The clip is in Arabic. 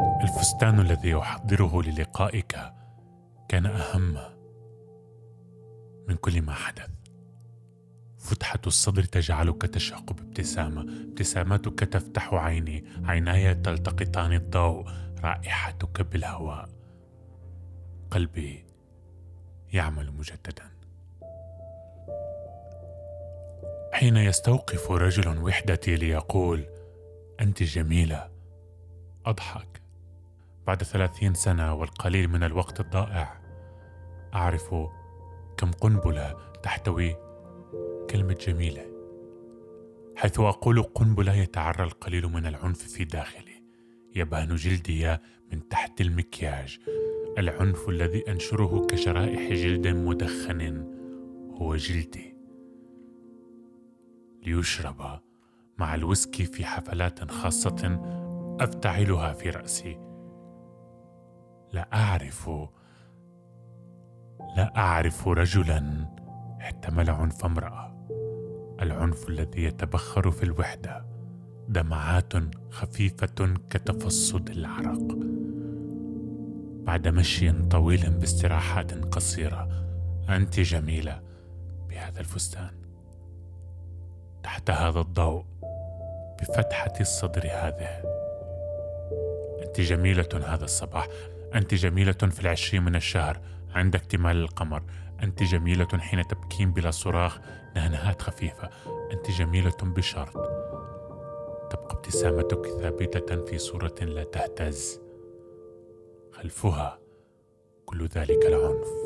الفستان الذي احضره للقائك كان أهم من كل ما حدث. فتحة الصدر تجعلك تشق بابتسامة ابتسامتك تفتح عيني. عيناي تلتقطان الضوء. رائحتك بالهواء. قلبي يعمل مجددا. حين يستوقف رجل وحدتي ليقول أنت جميلة. أضحك. بعد ثلاثين سنة والقليل من الوقت الضائع أعرف كم قنبلة تحتوي كلمة جميلة حيث أقول قنبلة يتعرى القليل من العنف في داخلي يبان جلدي من تحت المكياج. العنف الذي أنشره كشرائح جلد مدخن هو جلدي. ليشرب مع الويسكي في حفلات خاصة أفتعلها في رأسي. لا أعرف. لا أعرف رجلا احتمل عنف امرأة. العنف الذي يتبخر في الوحدة دمعات خفيفة كتفصد العرق. بعد مشي طويل باستراحات قصيرة. أنت جميلة بهذا الفستان. تحت هذا الضوء بفتحة الصدر هذه. أنت جميلة هذا الصباح. أنت جميلة في العشرين من الشهر عند اكتمال القمر. أنت جميلة حين تبكين بلا صراخ نهنهات خفيفة. أنت جميلة بشرط. تبقى ابتسامتك ثابتة في صورة لا تهتز. خلفها كل ذلك العنف.